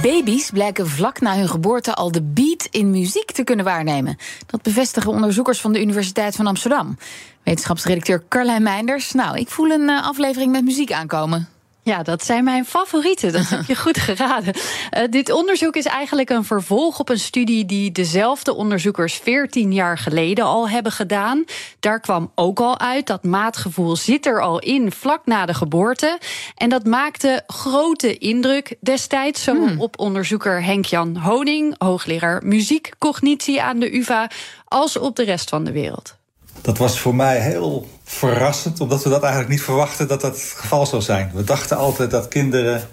Baby's blijken vlak na hun geboorte al de beat in muziek te kunnen waarnemen. Dat bevestigen onderzoekers van de Universiteit van Amsterdam. Wetenschapsredacteur Carlijn Meinders. Nou, ik voel een eh, aflevering met muziek aankomen. Ja, dat zijn mijn favorieten. Dat heb je goed geraden. Uh, dit onderzoek is eigenlijk een vervolg op een studie die dezelfde onderzoekers 14 jaar geleden al hebben gedaan. Daar kwam ook al uit dat maatgevoel zit er al in vlak na de geboorte. En dat maakte grote indruk destijds, zo hmm. op onderzoeker Henk-Jan Honing, hoogleraar muziekcognitie aan de UVA, als op de rest van de wereld. Dat was voor mij heel verrassend, omdat we dat eigenlijk niet verwachten dat dat het geval zou zijn. We dachten altijd dat kinderen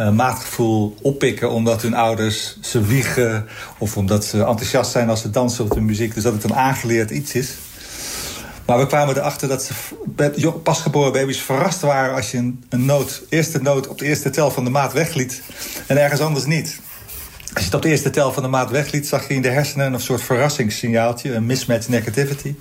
uh, maatgevoel oppikken omdat hun ouders ze wiegen of omdat ze enthousiast zijn als ze dansen op de muziek. Dus dat het een aangeleerd iets is. Maar we kwamen erachter dat ze pasgeboren baby's verrast waren als je een, een noot, eerste noot op de eerste tel van de maat wegliet en ergens anders niet. Als je het op de eerste tel van de maat wegliet, zag je in de hersenen een soort verrassingssignaaltje, een mismatch negativity.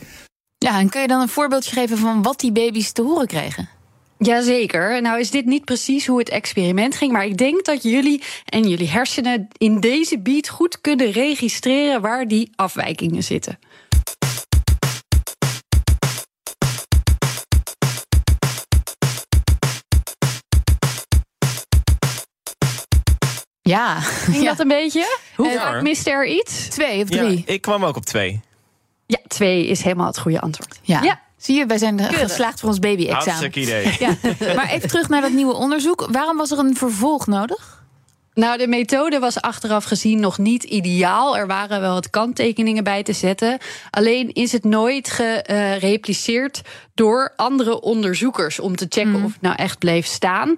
Ja, en kun je dan een voorbeeldje geven van wat die baby's te horen kregen? Jazeker. Nou is dit niet precies hoe het experiment ging, maar ik denk dat jullie en jullie hersenen in deze beat goed kunnen registreren waar die afwijkingen zitten. Ja. Ging dat een beetje? Hoe uh, miste er iets? Twee of drie? Ja, ik kwam ook op twee. Ja, twee is helemaal het goede antwoord. Ja. Zie je, wij zijn geslaagd voor ons baby-examen. Hartstikke idee. Ja. Maar even terug naar dat nieuwe onderzoek. Waarom was er een vervolg nodig? Nou, de methode was achteraf gezien nog niet ideaal. Er waren wel wat kanttekeningen bij te zetten. Alleen is het nooit gerepliceerd door andere onderzoekers om te checken mhm. of het nou echt bleef staan.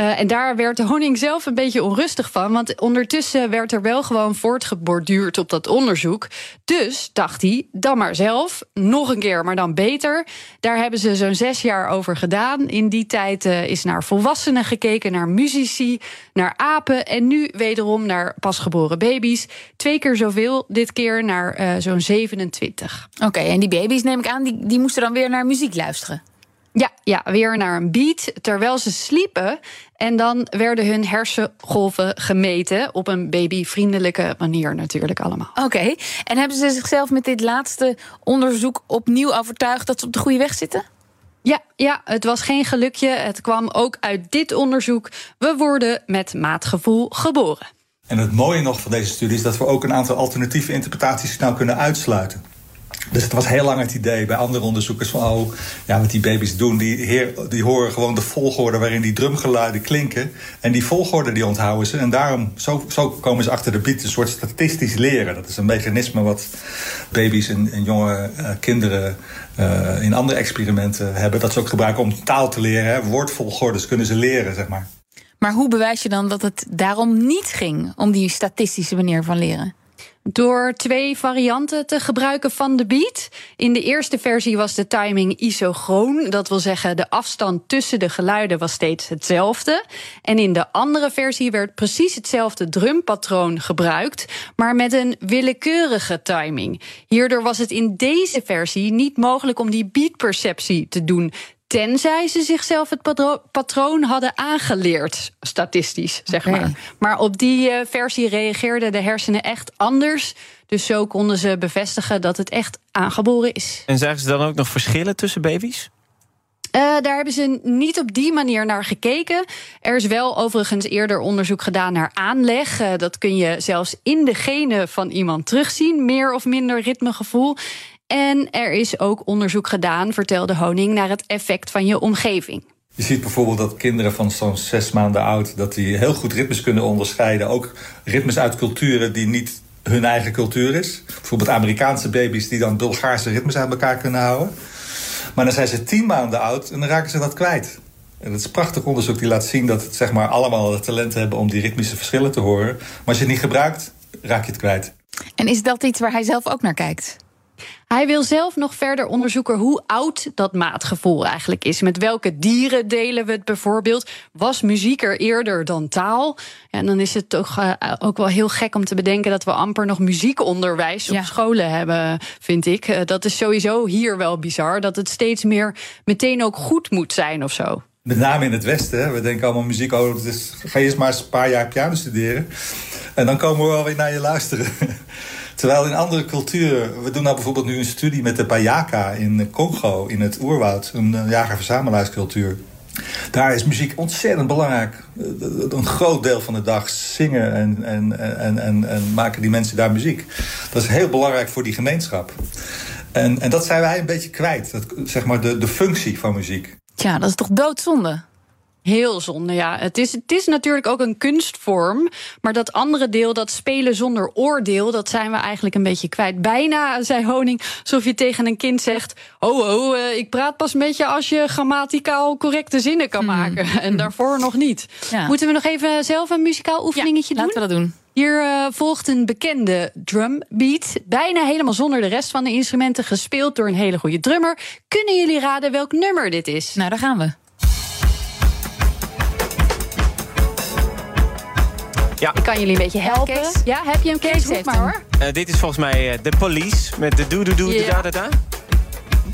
Uh, en daar werd de honing zelf een beetje onrustig van. Want ondertussen werd er wel gewoon voortgeborduurd op dat onderzoek. Dus dacht hij, dan maar zelf. Nog een keer, maar dan beter. Daar hebben ze zo'n zes jaar over gedaan. In die tijd uh, is naar volwassenen gekeken, naar muzici, naar apen. En nu wederom naar pasgeboren baby's. Twee keer zoveel, dit keer naar uh, zo'n 27. Oké, en die baby's neem ik aan, die, die moesten dan weer naar muziek luisteren. Ja, ja, weer naar een beat terwijl ze sliepen. En dan werden hun hersengolven gemeten. Op een babyvriendelijke manier natuurlijk allemaal. Oké, en hebben ze zichzelf met dit laatste onderzoek opnieuw overtuigd dat ze op de goede weg zitten? Ja, ja, het was geen gelukje. Het kwam ook uit dit onderzoek. We worden met maatgevoel geboren. En het mooie nog van deze studie is dat we ook een aantal alternatieve interpretaties nou kunnen uitsluiten. Dus het was heel lang het idee bij andere onderzoekers van... oh, ja, wat die baby's doen, die, heer, die horen gewoon de volgorde... waarin die drumgeluiden klinken. En die volgorde die onthouden ze. En daarom, zo, zo komen ze achter de beat, een soort statistisch leren. Dat is een mechanisme wat baby's en, en jonge uh, kinderen... Uh, in andere experimenten hebben. Dat ze ook gebruiken om taal te leren. Hè. Woordvolgordes kunnen ze leren, zeg maar. Maar hoe bewijs je dan dat het daarom niet ging... om die statistische manier van leren? Door twee varianten te gebruiken van de beat. In de eerste versie was de timing isochroon. Dat wil zeggen, de afstand tussen de geluiden was steeds hetzelfde. En in de andere versie werd precies hetzelfde drumpatroon gebruikt, maar met een willekeurige timing. Hierdoor was het in deze versie niet mogelijk om die beatperceptie te doen. Tenzij ze zichzelf het patroon hadden aangeleerd, statistisch, zeg maar. Maar op die uh, versie reageerden de hersenen echt anders. Dus zo konden ze bevestigen dat het echt aangeboren is. En zagen ze dan ook nog verschillen tussen baby's? Uh, daar hebben ze niet op die manier naar gekeken. Er is wel overigens eerder onderzoek gedaan naar aanleg. Uh, dat kun je zelfs in de genen van iemand terugzien, meer of minder ritmegevoel. En er is ook onderzoek gedaan, vertelde Honing, naar het effect van je omgeving. Je ziet bijvoorbeeld dat kinderen van zo'n zes maanden oud... dat die heel goed ritmes kunnen onderscheiden. Ook ritmes uit culturen die niet hun eigen cultuur is. Bijvoorbeeld Amerikaanse baby's die dan Bulgaarse ritmes uit elkaar kunnen houden. Maar dan zijn ze tien maanden oud en dan raken ze dat kwijt. En dat is prachtig onderzoek die laat zien dat het zeg maar, allemaal het talent hebben... om die ritmische verschillen te horen. Maar als je het niet gebruikt, raak je het kwijt. En is dat iets waar hij zelf ook naar kijkt? Hij wil zelf nog verder onderzoeken hoe oud dat maatgevoel eigenlijk is. Met welke dieren delen we het bijvoorbeeld? Was muziek er eerder dan taal? En dan is het toch uh, ook wel heel gek om te bedenken dat we amper nog muziekonderwijs op scholen hebben, vind ik. Uh, dat is sowieso hier wel bizar. Dat het steeds meer meteen ook goed moet zijn of zo. Met name in het Westen. Hè. We denken allemaal muziek, oh, dus ga je eens maar eens een paar jaar piano studeren. En dan komen we wel weer naar je luisteren. Terwijl in andere culturen, we doen nou bijvoorbeeld nu een studie met de Payaka in Congo, in het oerwoud, een jager-verzamelaarscultuur. Daar is muziek ontzettend belangrijk. Een groot deel van de dag zingen en, en, en, en, en maken die mensen daar muziek. Dat is heel belangrijk voor die gemeenschap. En, en dat zijn wij een beetje kwijt, dat, zeg maar de, de functie van muziek. Tja, dat is toch doodzonde? Heel zonde, ja. Het is, het is natuurlijk ook een kunstvorm. Maar dat andere deel, dat spelen zonder oordeel, dat zijn we eigenlijk een beetje kwijt. Bijna, zei Honing, alsof je tegen een kind zegt: Oh, oh, ik praat pas met je als je grammaticaal correcte zinnen kan maken. Mm. En daarvoor nog niet. Ja. Moeten we nog even zelf een muzikaal oefeningetje ja, doen? Laten we dat doen. Hier uh, volgt een bekende drumbeat. Bijna helemaal zonder de rest van de instrumenten. Gespeeld door een hele goede drummer. Kunnen jullie raden welk nummer dit is? Nou, daar gaan we. Ja. Ik kan jullie een beetje helpen. Kees? Ja, heb je hem, Kees? Kees maar hoor. Uh, dit is volgens mij uh, de police met de doe doe doe Ja. da da da.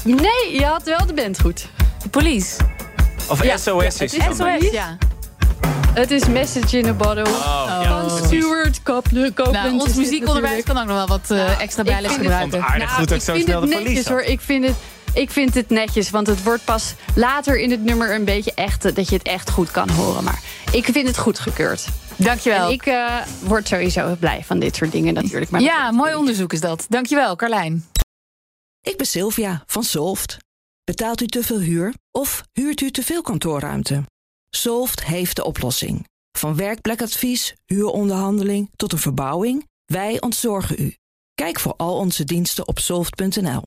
Nee, je had wel de band goed. De police. Of Ja, SOS ja, is het is dan. SOS. Ja. Het is Message in a Bottle. Oh, ja, van precies. Stuart Copeland. Nou, ons muziekonderwijs kan ook nog wel wat uh, Nou, extra ik bijles vind het- gebruiken. het aardig goed dat ik zo vind snel het de netjes police hoor. Ik vind het. Ik vind het netjes, want het wordt pas later in het nummer een beetje echt dat je het echt goed kan horen. Maar ik vind het goedgekeurd. Dankjewel. En ik uh, word sowieso blij van dit soort dingen natuurlijk. Maar ja, mooi onderzoek is dat. Dankjewel, Carlijn. Ik ben Sylvia van Solft. Betaalt u te veel huur of huurt u te veel kantoorruimte? Solft heeft de oplossing. Van werkplekadvies, huuronderhandeling tot een verbouwing, wij ontzorgen u. Kijk voor al onze diensten op soft.nl.